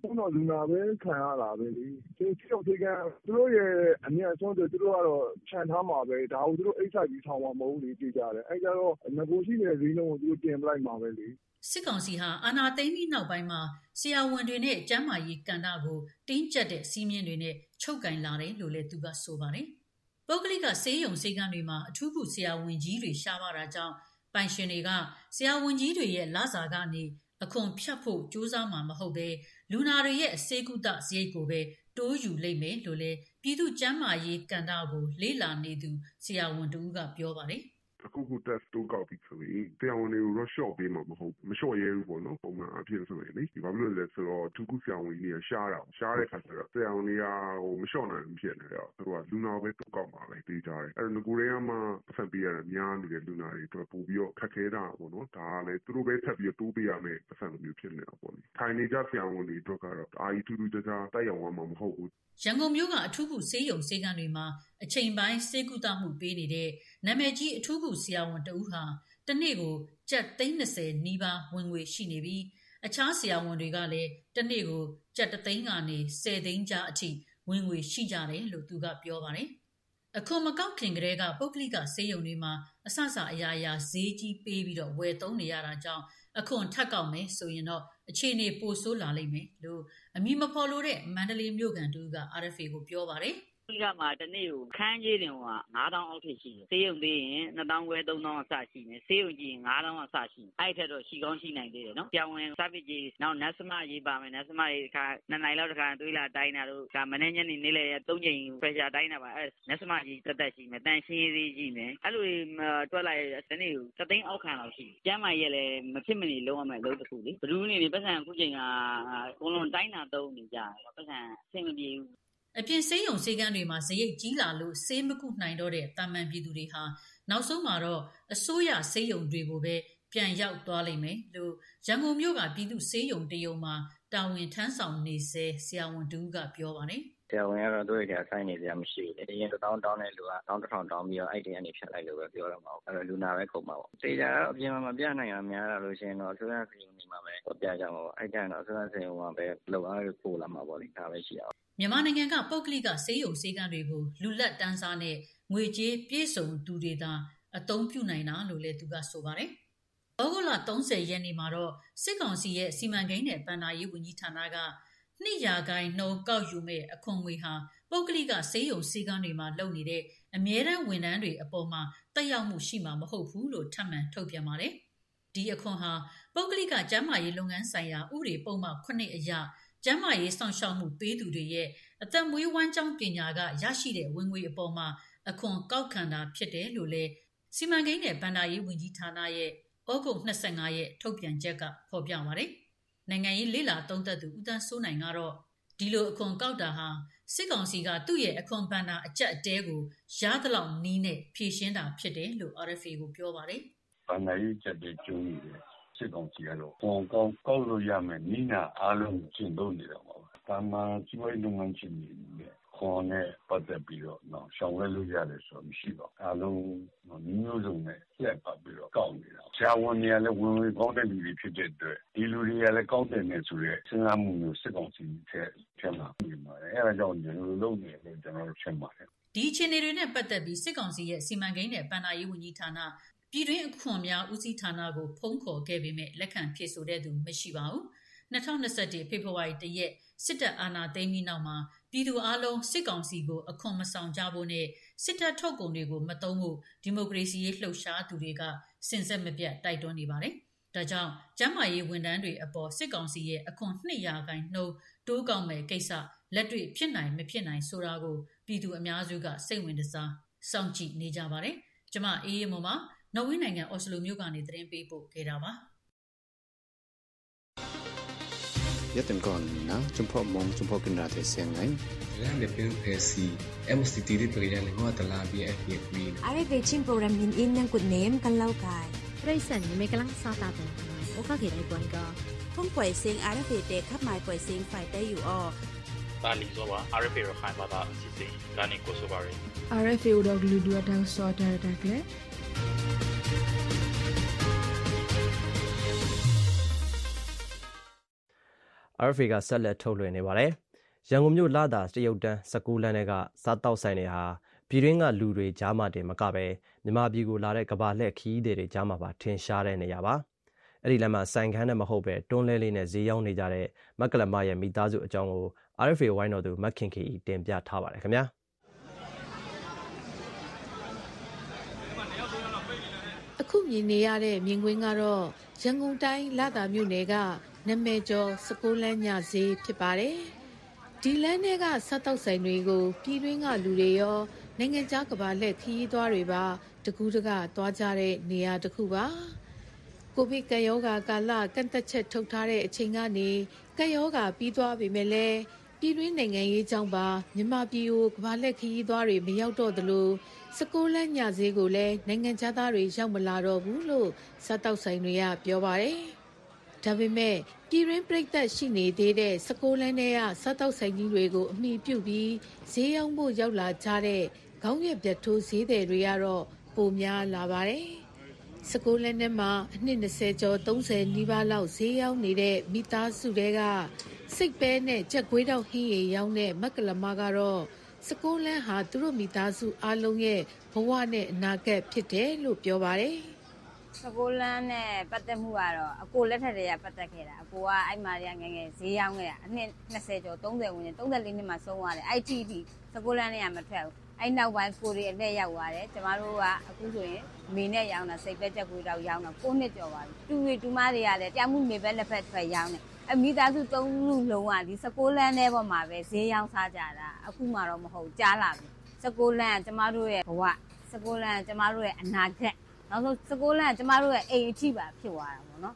Speaker 13: လေခုတော့ လူနာပဲခံရတာပဲလေ ဆေးရုံဆေးခန်း သူတို့ရဲ့ အမြတ်ဆုံးဆိုသူတို့ကတော့ခြံထားမှာပဲ ဒါကို သူတို့ အိတ်ဆက်ပြီးထောင်မှာ မဟုတ်လေကြည့်ကြတယ် အဲ့ကြတော့ငကိုရှိတဲ့ ဈေးနှုန်းကို သူတို့ တင်ပလိုက်မှာပဲလေ
Speaker 12: စစ်ကောင်စီဟာ အာဏာသိမ်းပြီးနောက်ပိုင်းမှာ ဆရာဝန်တွေနဲ့ ကျန်းမာရေးကဏ္ဍကို တင်းကျပ်တဲ့စီးမြင်တွေနဲ့ ချုပ်ကင်လာတယ်လို့လည်း သူကဆိုပါတယ်။ပုဂ္ဂလိက ဆေးရုံဆေးကန်းတွေမှာ အထူးကုဆရာဝန်ကြီးတွေ ရှားပါတာကြောင့် ပိုင်ရှင်တွေက ဆရာဝန်ကြီးတွေရဲ့ လစာကနေ အခွန်ဖြတ်ဖို့ကြိုးစားမှာမဟုတ်ဘဲလူနာတွေရဲ့အစေကုသစရိတ်ကိုပဲတိုးယူလိမ့်မယ်လို့လည်းပြည်သူ့ကျန်းမာရေးကဏ္ဍကိုလေ့လာနေသူဆရာဝန်တူကပြောပါတယ်။
Speaker 14: အခုခု test တိုးကောက်ပြီဆိုရင်ဆရာဝန်တွေကိုတော့ လျှော့ပေးမှာမဟုတ်ဘူး မလျှော့ရဲဘူးပေါ့နော် ပုံမှန်အဖြစ်ဆိုရင်လေဒီဘာဖြစ်လို့လဲဆိုတော့သူခုဆရာဝန်ကြီးတွေက ရှားတာရှားတဲ့ခါကျတော့ ဆရာဝန်တွေကဟိုမလျှော့နိုင်ဘူးဖြစ်နေတယ်သူတို့က လူနာပဲ တိုးကောက်မှာပဲတေးကြတယ် အဲ့တော့ငကိုတွေကမှအဆက်ပေးရတာများနေတဲ့ လူနာတွေတော့ပို့ပြီးတော့ ခက်ခဲတာပေါ့နော် ဒါကလည်း သူတို့ပဲ ထပ်ပြီးတိုးပေးရမယ်အဆက်လိုမျိုး ဖြစ်နေတာပေါ့လေ ထိုင်နေကြဆရာဝန်တွေအတွက်ကတော့အာရီထူးထူးခြားခြားတိုက်ရောက်မှာ မဟုတ်ဘူး
Speaker 12: ရန်ကုန်မြို့က အထူးကုဆေးရုံ ဆေးကန်းတွေမှာ အချိန်ပိုင်း ဆေးကုသမှုပေးနေတဲ့ နာမည်ကြီး အထူးကုဆရာဝန်တဦးဟာတနေ့ကိုကျပ်30နီးပါးဝင်ငွေရှိနေပြီးအခြားဆရာဝန်တွေကလည်းတနေ့ကိုကျပ်3သိန်းကနေ10သိန်းကြားအထိဝင်ငွေရှိကြတယ်လို့သူကပြောပါတယ်။အခုမကောက်ခင်ကလေးကပုဂ္ဂလိကဆေးရုံတွေမှာအဆအစာအရာရာဈေးကြီးပေးပြီးတော့ဝယ်သုံးနေရတာကြောင့်အခွန်ထပ်ကောက်မယ်ဆိုရင်တော့အခြေအနေပိုဆိုးလာလိမ့်မယ်လို့အမိမဖော်လို့တဲ့မန္တလေးမြို့ကန်တူက RFA ကိုပြောပါတယ်။ိ
Speaker 15: ကမှာတနေ့ကိုခန်းကြေးတင်က9000အောက်ထိရှိတယ်ဆေးရုံသေးရင်2000ခွဲ3000အစရှိနေဆေးရုံကြီးရင်9000အစရှိအဲ့ထက်တော့ရှိကောင်းရှိနိုင်သေးတယ်နော်ပြောင်းဝင် service ကြီးနောက် NASMA ရေးပါမယ် NASMA ရေးတစ်ခါနှစ်နိုင်လောက်တစ်ခါတွေးလာတိုင်းတာတို့ဒါမနေ့ညနေနေ့လေ3ချိန် pressure တိုင်းတာပါအဲ့ NASMA ကြီးတက်တက်ရှိမယ်တန်ရှင်းရေးကြီးမယ်အဲ့လိုတွက်လိုက်တနေ့ကိုသသိန်းအောက်ခံလောက်ရှိကျမ်းမာရဲ့လည်းမဖြစ်မနေလုံးရမယ်လို့တခုလေဘလူးနေနေပတ်စံအခုချိန်ကအကုန်လုံးတိုင်းတာသုံးနေကြတယ်ပတ်စံအဆင်မပြေဘူး
Speaker 12: အပြင်ဆေးရုံဆေးကန်းတွေမှာစရိတ်ကြီးလာလို့ဆေးမကုနိုင်တော့တဲ့တာမန်ပြည်သူတွေဟာနောက်ဆုံးမှာတော့အစိုးရဆေးရုံတွေကိုပဲပြန်ရောက်သွားလိမ့်မယ်လို့ရန်ကုန်မြို့ကပြည်သူဆေးရုံတရုံမှာတာဝန်ထမ်းဆောင်နေစေဆရာဝန်တူကပြောပါတယ်
Speaker 16: ဆရာဝန်ကတော့တို့ရဲ့ဆိုင်နေစရာမရှိဘူးလေ။အရင်1000တောင်းတဲ့လူက1100တောင်းပြီးတော့အဲ့ဒီကနေဖြတ်လိုက်လို့ပဲပြောတော့မှာပေါ့။အဲ့တော့လူနာပဲခုံမှာပေါ့။တေချာတော့အပြင်မှာမပြနိုင်တာများလာလို့ရှိရင်တော့အစိုးရစီရင်နေမှာပဲပြကြမှာပေါ့။အဲ့ကြရင်တော့အစိုးရစီရင်မှာပဲလောက်အားပို့လာမှာပေါ့လေ။ဒါပဲရှိတာပေါ့
Speaker 12: မြန်မာနိုင်ငံကပုဂ္ဂလိကဆေးရုံဆေးကန်းတွေကိုလူလက်တန်းစားနဲ့ငွေကြေးပြည့်စုံသူတွေသာအသုံးပြုနိုင်တာလို့လည်းသူကဆိုပါတယ်။ဩဂုတ်လ30ရက်နေ့မှာတော့စစ်ကောင်စီရဲ့စီမံကိန်းနဲ့ဗန္ဒာရေးဝန်ကြီးဌာနကနှစ်ရာခိုင်နှုန်းကောက်ယူမဲ့အခွန်ငွေဟာပုဂ္ဂလိကဆေးရုံဆေးကန်းတွေမှာလုပ်နေတဲ့အမြဲတမ်းဝန်ထမ်းတွေအပေါ်မှာတက်ရောက်မှုရှိမှာမဟုတ်ဘူးလို့ထပ်မံထုတ်ပြန်ပါတယ်။ဒီအခွန်ဟာပုဂ္ဂလိကကျန်းမာရေးလုပ်ငန်းဆိုင်ရာဥပဒေပုံမှန်9အရ ကျန်းမာရေးဆောင်ရှောက်မှုပေးသူတွေရဲ့အသက်မွေးဝမ်းကြောင်းပညာကရရှိတဲ့ဝင်ငွေအပေါ်မှာအခွန်ကောက်ခံတာဖြစ်တယ်လို့လည်းစီမံကိန်းနဲ့ဗန္ဒာရေးဝန်ကြီးဌာနရဲ့ဩဂုတ်25ရက်ထုတ်ပြန်ချက်ကဖော်ပြပါတယ်။နိုင်ငံရေးလေလာသုံးသက်သူဦးတန်းစိုးနိုင်ကတော့ဒီလိုအခွန်ကောက်တာဟာစစ်ကောင်စီကသူ့ရဲ့အခွန်ဘဏ္ဍာအကျက်အတဲကိုရသလောက်နီးနဲ့ဖြည့်ရှင်းတာဖြစ်တယ်လို့ RFA ကိုပြောပါတယ်။
Speaker 17: ဘဏ္ဍာရေးကျက်တဲ့ကျုံးနေတယ် စစ်ကောင်စီကတော့ခွန်ကောက်ကောက်လို့ရမယ်နီးနာအားလုံးကျင့်သုံးနေတာပါ။တာမန်ကျွေးလုပ်ငန်းရှင်တွေနဲ့ခွန်နဲ့ပတ်သက်ပြီးတော့နော်ရှောင်လွှဲလို့ရတယ်ဆိုတော့မရှိပါဘူး။အားလုံးမျိုးစုံနဲ့ပြက်ပတ်ပြီးတော့ ကောက်နေတာ။ဆရာဝန်တွေကလည်း ဝင်ဝင်ကောင်းတဲ့လူတွေ ဖြစ်တဲ့အတွက် ဒီလူတွေကလည်း ကောက်တယ်နဲ့ဆိုရဲစဉ်းစားမှုမျိုး စစ်ကောင်စီထဲထဲမှာနေပါတယ်။အဲဒါကြောင့် ဒီလိုလုပ်နေလို့ ကျွန်တော်တို့ရှင်းပါတယ်။
Speaker 12: ဒီအခြေအနေတွေနဲ့ ပတ်သက်ပြီး စစ်ကောင်စီရဲ့ စီမံကိန်းနဲ့ဗန္ဒာရေးဝန်ကြီးဌာန ပြည်တွင်းအခွန်များဦးစီးဌာနကိုဖုံးခေါ်ခဲ့ပေမဲ့လက်ခံဖြေဆိုတဲ့သူမရှိပါဘူး။2021ဖေဖော်ဝါရီ1ရက်စစ်တပ်အာဏာသိမ်းပြီးနောက်မှာပြည်သူအလုံးစစ်ကောင်စီကိုအခွန်မဆောင်ကြဖို့နဲ့စစ်တပ်ထုတ်ကုန်တွေကိုမသုံးဖို့ဒီမိုကရေစီရေးလှုပ်ရှားသူတွေကစင်ဆက်မပြတ်တိုက်တွန်းနေပါတယ်။ဒါကြောင့်ကျန်းမာရေးဝန်ထမ်းတွေအပေါ်စစ်ကောင်စီရဲ့အခွန်200ခိုင်နှုန်းတိုးကောက်မဲ့ကိစ္စလက်တွေ့ဖြစ်နိုင်မဖြစ်နိုင်ဆိုတာကိုပြည်သူအများစုကစိတ်ဝင်စားစောင့်ကြည့်နေကြပါတယ်။ကျမအေးအေးမော်မှာ နော်ဝေးနိုင်ငံအော်စလိုမြို့ကနေသတင်းပေးပို့ခဲ့တာပါ
Speaker 18: ยตันก่อนนะจุมพ่อมองจุมพ่อกินราเทเสียงไง
Speaker 19: แล้วเดี๋ยวเป็นเพซีเอ็มสตีที่ตัวอย่างเลยว่าตลาดบีเอฟบีวี
Speaker 20: อะไรเวชิมโปรแกรมยินอินยังกุดเนมกันเล่ากาย
Speaker 21: ไรสันไม่กำลังซาตาเป็นโอเคเขียนไอ้กวนก็
Speaker 20: ท่องปล่อยเสียงอะไรเวเตะขับหมายปล่อยเสียงฝ่ายได้อยู่อ้อ
Speaker 22: ตาลีโซวา RFA ရခိုင်ဘာသာအစီအစဉ်ကနေကိုဆိုပါရယ်
Speaker 21: RFA တို့ဂလူဒူအတောင်စောတာတာကလေ
Speaker 2: RFA ကဆက်လက်ထုတ်လွှင့်နေပါတယ်။ရန်ကုန်မြို့လာတာတရုတ်တန်း19လမ်းတွေကစားတောက်ဆိုင်တွေဟာပြည်တွင်းကလူတွေကြားမှာတင်မကပဲမြန်မာပြည်ကိုလာတဲ့ကဘာလှည့်ခီးတွေကြားမှာပါထင်ရှားတဲ့နေရာပါ။အဲ့ဒီလမ်းမှာဆိုင်ခန်းနဲ့မဟုတ်ပဲတွန်းလဲလေးနဲ့ဈေးရောက်နေကြတဲ့မက်ကလမရဲ့မိသားစုအကြောင်းကို RFA ဝိုင်းတော်သူမက်ခင်ခီတင်ပြထားပါတယ်ခင်ဗျာ။
Speaker 21: အခုမြင်နေရတဲ့မြင်ကွင်းကတော့ရန်ကုန်တိုင်းလာတာမြို့နယ်ကနာမည်ကျော်စကိုးလန်းညဈေးဖြစ်ပါတယ်။ဒီလမ်းထဲကစားတောက်ဆိုင်တွေကိုပြည်တွင်းကလူတွေရောနိုင်ငံခြားကဘာလက်ခီးသွားတွေပါတကူးတကသွားကြတဲ့နေရာတစ်ခုပါ။ကိုဗစ်ကရောဂါကာလကန့်သက်ချက်ထုတ်ထားတဲ့အချိန်ကနေကရောဂါပြီးသွားပြီမဲ့လည်းပြည်တွင်းနိုင်ငံရေးကြောင့်ပါမြန်မာပြည်ကိုကဘာလက်ခီးသွားတွေမရောက်တော့သလို စကိုးလန်းညဈေးကိုလည်းနိုင်ငံခြားသားတွေရောက်မလာတော့ဘူးလို့စားတောက်ဆိုင်တွေကပြောပါတယ်။ဒါပေမဲ့ပြည်ရင်းပြိသက်ရှိနေသေးတဲ့စကိုးလန်းထဲကစားတောက်ဆိုင်ကြီးတွေကိုအမိပြုတ်ပြီးဈေးရောက်ဖို့ရောက်လာကြတဲ့ခေါင်းရွက်ပြတ်ထိုးဈေးတယ်တွေကတော့ပိုများလာပါတယ်။စကိုးလန်းထဲမှာအနှစ်20ကျော်30နီးပါးလောက်ဈေးရောက်နေတဲ့မိသားစုတွေကစိတ်ပဲနဲ့ကြက်ကွေးတောက်ဟင်းရည်ရောင်းတဲ့မက်ကလမကတော့ စကိုးလန်းဟာသူတို့မိသားစုအလုံးရဲ့ဘဝနဲ့အနာဂတ်ဖြစ်တယ်လို့ပြောပါတယ်။
Speaker 23: စကိုလန်းနဲ့ပတ်သက်မှုကတော့အကိုလက်ထက်တည်းကပတ်သက်ခဲ့တာအကိုကအဲ့မာတွေကငငယ်ဈေးရောင်းခဲ့တာအနှစ်20ကျော်30ဝန်းကျင်34နှစ်မှဆုံးသွားတယ်အဲ့တီတီစကိုလန်းနဲ့ကမထွက်ဘူးအဲ့နောက်ပိုင်းကိုရီအလှည့်ရောက်သွားတယ်ကျမတို့ကအခုဆိုရင်မေနဲ့ရောင်းတာစိတ်ပဲချက်ကိုတော့ရောင်းတာ9နှစ်ကျော်ပါပြီတူရီတူမတွေကလည်းတမှုမေပဲလက်ဖက်ထွက်ရောင်းတယ် အမိသားစုသုံးလူလုံးကဒီစကိုလန်းထဲပေါ်မှာပဲဈေးရောင်းစားကြတာအခုမှတော့မဟုတ်ကြားလာပြီစကိုလန်းကကျမတို့ရဲ့ဘဝစကိုလန်းကကျမတို့ရဲ့အနာဂတ်နောက်ဆုံးစကိုလန့်ကကျမတို့ရဲ့အိမ်အထိပါဖြစ်သွားတာပေါ့နော်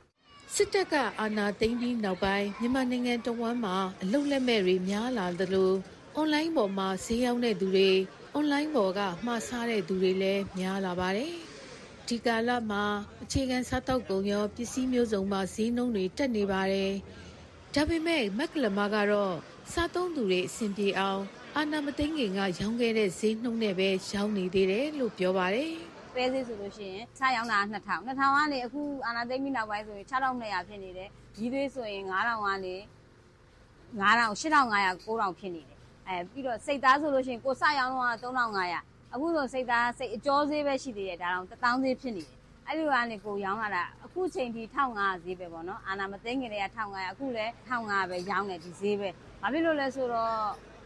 Speaker 21: စစ်တပ်ကအာဏာသိမ်းပြီးနောက်ပိုင်းမြန်မာနိုင်ငံတဝန်းမှာအလုတ်လက်မဲ့တွေများလာသလိုအွန်လိုင်းပေါ်မှာဈေးရောက်တဲ့သူတွေအွန်လိုင်းပေါ်ကမှားစားတဲ့သူတွေလည်းများလာပါတယ်။ဒီကာလမှာအခြေခံစားတောက်ကုန်ရောပစ္စည်းမျိုးစုံမှာဈေးနှုန်းတွေတက်နေပါတယ်။ ဒါပေမဲ့မက်ကလမကတော့စားသုံးသူတွေအဆင်ပြေအောင်အာနာမသိငင်ကရောင်းခဲ့တဲ့ဈေးနှုန်းနဲ့ပဲရောင်းနေသေးတယ်လို့ပြောပါတယ်။
Speaker 23: ပဲသေးဆိုလို့ရှိရင်ချရောင်းတာ2000 2000ကနေအခုအာနာသိမ့်ပြီးနောက်ပိုင်းဆိုရင်6200ဖြစ်နေတယ်ကြီးသွေးဆိုရင်9000ကနေ9000 8500 9000ဖြစ်နေတယ်အဲပြီးတော့စိတ်သားဆိုလို့ရှိရင်ကိုစရောင်းတော့3500အခုဆိုစိတ်သားစိတ်အကျော်ဈေးပဲရှိသေးတယ်ဒါတော့1000ဈေးဖြစ်နေတယ်အဲ့လိုကနေကိုရောင်းလာတာ အခုချိန်ထိ1500ဈေးပဲပေါ့နော်အာနာမသိငင်တွေက1500အခုလည်း1500ပဲရောင်းတယ်ဒီဈေးပဲဘာဖြစ်လို့လဲဆိုတော့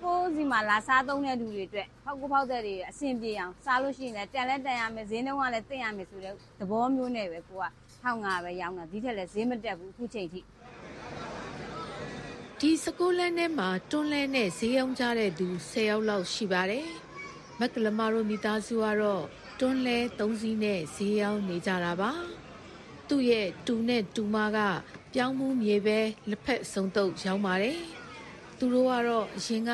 Speaker 23: ကိုယ်စီမှာလာစားသုံးတဲ့လူတွေအတွက်ဖောက်ကိုဖောက်တဲ့တွေအဆင်ပြေအောင်စားလို့ရှိရင်လည်းတန်လဲတန်ရမယ်ဈေးနှုန်းကလည်းသိရမယ်ဆိုတဲ့သဘောမျိုးနဲ့ပဲကိုက1500ပဲရောင်းတာဒီထက်လည်းဈေးမတက်ဘူးအခုချိန်ထိ
Speaker 21: ဒီစကိုလန်းထဲမှာတွန်းလဲနဲ့ဈေးအောင်ကြတဲ့သူ10ယောက်လောက်ရှိပါတယ်မက်ကလမာတို့မိသားစုကတော့တွန်းလဲ၃စီးနဲ့ဈေးအောင်နေကြတာပါ သူ့ရဲ့တူနဲ့တူမကပြောင်းမှုမြေပဲလက်ဖက်စုံတုပ်ရောင်းပါတယ်သူတို့ကတော့အရင်က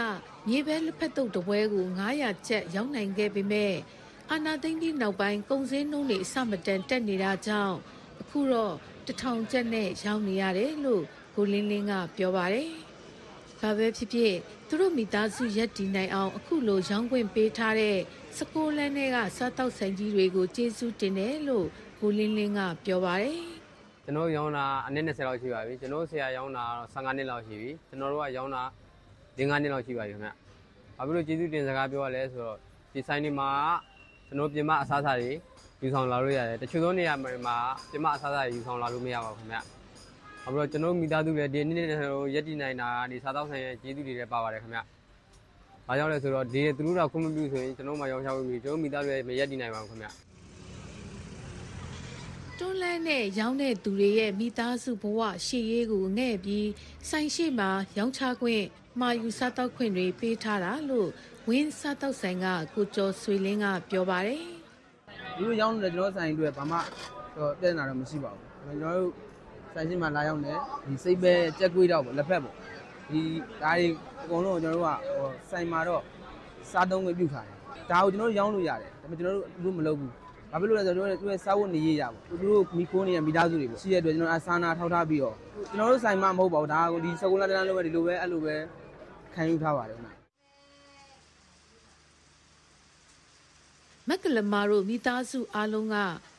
Speaker 21: မြေပဲလက်ဖက်တုပ်တပွဲကို900ကျပ်ရောင်းနိုင်ခဲ့ပေမဲ့အာနာသိန်းဒီနောက်ပိုင်းကုန်စည်နှုန်းတွေအဆမတန်တက်နေတာကြောင့်အခုတော့တထောင်ကျပ်နဲ့ရောင်းနေရတယ်လို့ကိုလင်းလင်းကပြောပါတယ်။ဘာပဲဖြစ်ဖြစ်သူတို့မိသားစုရက်တည်နိုင်အောင်အခုလိုရောင်းခွင့်ပေးထားတဲ့စကိုလန်းတွေကစားတောက်ဆိုင်ကြီးတွေကိုကျေးဇူးတင်တယ်လို့ ကိုလင်းလင်းကပြောပါတယ်။
Speaker 24: ကျွန်တော်ရောင်းတာအနည်း20လောက်ရှိပါပြီ။ကျွန်တော်ဆရာရောင်းတာတော့15နှစ်လောက်ရှိပြီ။ကျွန်တော်တို့ကရောင်းတာ5နှစ်လောက်ရှိပါပြီခင်ဗျ။ဘာဖြစ်လို့ကျေးဇူးတင်စကားပြောရလဲဆိုတော့ဒီဆိုင်တွေမှာကျွန်တော်ပြင်မအစားအစာတွေယူဆောင်လာလို့ရတယ်။တချို့သောနေရာမှာပြင်မအစားအစာတွေယူဆောင်လာလို့မရပါဘူးခင်ဗျ။။နောက်ပြီးတော့ကျွန်တော်မိသားစုလည်းဒီနေ့နေ့ရက်တည်နိုင်တာဒီစားတော့ဆိုင်ရဲ့ကျေးဇူးတွေလည်းပါပါတယ်ခင်ဗျ။ဘာကြောင့်လဲဆိုတော့ဒီသူတို့ကခွင့်မပြုဆိုရင်ကျွန်တော်မှရောင်းချဝေးပြီးကျွန်တော်မိသားစုလည်းမရက်တည်နိုင်ပါဘူးခင်ဗျ။
Speaker 21: တွန်းလန်းနဲ့ရောင်းတဲ့သူတွေရဲ့မိသားစုဘဝရှေ့ရေးကိုငဲ့ပြီးဆိုင်ရှိမှာရောင်းချခွင့်မှာယူစားတော့ခွင့်တွေပေးထားတာလို့ဝင်းစားတော့ဆိုင်ကကိုကျော်ဆွေလင်းကပြောပါတယ်။
Speaker 25: ဒီလိုရောင်းတဲ့ကျွန်တော်ဆိုင်တွေဘာမှတော့တဲ့နာတော့မရှိပါဘူး။ကျွန်တော်တို့ဆိုင်ရှင်မှာလာရောက်နေဒီစိတ်ပဲကြက်ကွေးတော့ပေါ့လက်ဖက်ပေါ့ဒီဒါတွေအကုန်လုံးကျွန်တော်တို့ကဟိုဆိုင်မှာတော့စားသုံးခွင့်ပြုထားတယ်ဒါကိုကျွန်တော်တို့ရောင်းလို့ရတယ်ဒါပေမဲ့ကျွန်တော်တို့ဘူးမလုပ်ဘူး ဘာဖြစ်လို့လဲဆိုတော့သူရဲ့စားဝတ်နေရရပေါ့သူတို့မိခိုးနေတဲ့မိသားစုတွေပေါ့ရှိရတဲ့အတွက်ကျွန်တော်အစာနာထောက်ထားပြီးတော့ကျွန်တော်တို့ဆိုင်မှာမဟုတ်ပါဘူးဒါကဒီစကုလာတန်းလုံးပဲဒီလိုပဲအဲ့လိုပဲခံယူထားပါတယ်ခင်ဗျ
Speaker 21: မက်ကလမာတို့မိသားစုအားလုံးက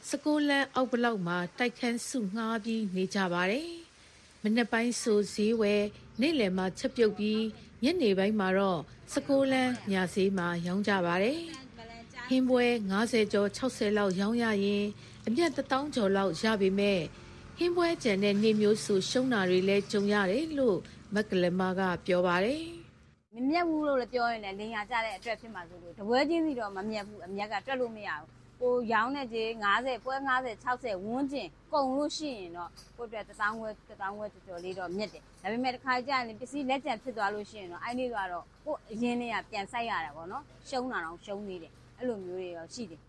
Speaker 21: စကိုလန်အောက်ဘလောက်မှာတိုက်ခန်းစုငှားပြီးနေကြပါတယ်။မနေ့ပိုင်းဆိုဈေးဝယ်နေ့လယ်မှာချက်ပြုတ်ပြီးညနေပိုင်းမှာတော့စကိုလန်ညာဈေးမှာရောင်းကြပါတယ်။ ဟင်းပွဲ90ကျော်60လောက်ရောင်းရရင်အမြတ်1000ကျော်လောက်ရပေမဲ့ဟင်းပွဲကျန်တဲ့နေမျိုးစုရှုံးတာတွေလည်းကြုံရတယ်လို့မက်ကလမာကပြောပါတယ်။
Speaker 23: မမြက်ဘူးလို့လည်းပြောရင်လည်းလင်ရကြတဲ့အတွက်ဖြစ်မှာဆိုလို့တပွဲချင်းစီတော့မမြက်ဘူးအမြက်ကတွက်လို့မရဘူးကိုရောင်းတဲ့ကြီး90ပွဲ90 60ဝန်းကျင်ကုန်လို့ရှိရင်တော့ကိုအတွက်1000ဝဲ1000ဝဲကျော်ကျော်လေးတော့မြက်တယ်ဒါပေမဲ့တစ်ခါကြာရင်ပစ္စည်းလက်ကျန်ဖြစ်သွားလို့ရှိရင်တော့အဲ့ဒီကတော့ကိုအရင်လေးကပြန်ဆိုင်ရတာပေါ့နော်ရှုံးတာတော့ရှုံးနေတယ် အဲ့လိုမျိုးတွေရောရှိတယ်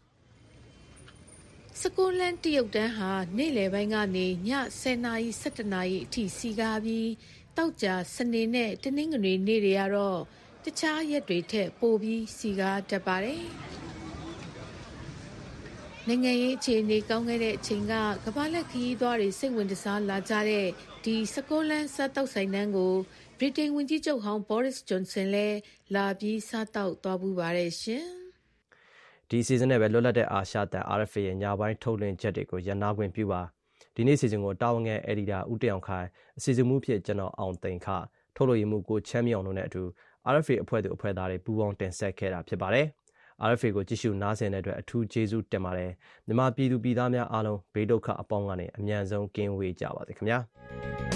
Speaker 21: စကိုလန်တရုတ်တန်းဟာနေ့လယ်ပိုင်းကနေည10:00နာရီ17:00နာရီအထိစီကားပြီးတောက်ကြစနေနဲ့တနင်္ဂနွေနေ့တွေကတော့တခြားရက်တွေထက်ပိုပြီးစီကားတက်ပါတယ်နိုင်ငံရေးအခြေအနေကောင်းခဲ့တဲ့အချိန်ကကမ္ဘာလက်ခရီးသွားတွေစိတ်ဝင်စားလာကြတဲ့ဒီစကိုလန်စားတောက်ဆိုင်နှန်းကိုဗြိတိန်ဝန်ကြီးချုပ်ဟောင်းဘောရစ်ဂျွန်ဆန်လည်းလာပြီးစားတောက်သွားပူပါတယ်ရှင်
Speaker 2: ဒီစီဇန်နဲ့ပဲလွတ်လပ်တဲ့အာရှတန် RFA ရဲ့ညပိုင်းထုတ်လွှင့်ချက်တွေကိုရန်နာခွင့်ပြုပါဒီနေ့စီစဉ်ကိုတာဝန်ငယ်အက်ဒီတာဦးတင်အောင်ခိုင်အစီအစဉ်မှုဖြစ်ကျွန်တော်အောင်သိန်ခထုတ်လို့ရမှုကိုချမ်းမြောင်တို့နဲ့အတူ RFA အဖွဲ့သူအဖွဲ့သားတွေပူးပေါင်းတင်ဆက်ခဲ့တာဖြစ်ပါတယ်။ RFA ကိုကြည့်ရှုနားဆင်တဲ့အတွက်အထူးကျေးဇူးတင်ပါတယ်။မြန်မာပြည်သူပြည်သားများအားလုံးဘေးဒုက္ခအပေါင်းကနေအမြန်ဆုံးကင်းဝေးကြပါစေခင်ဗျာ။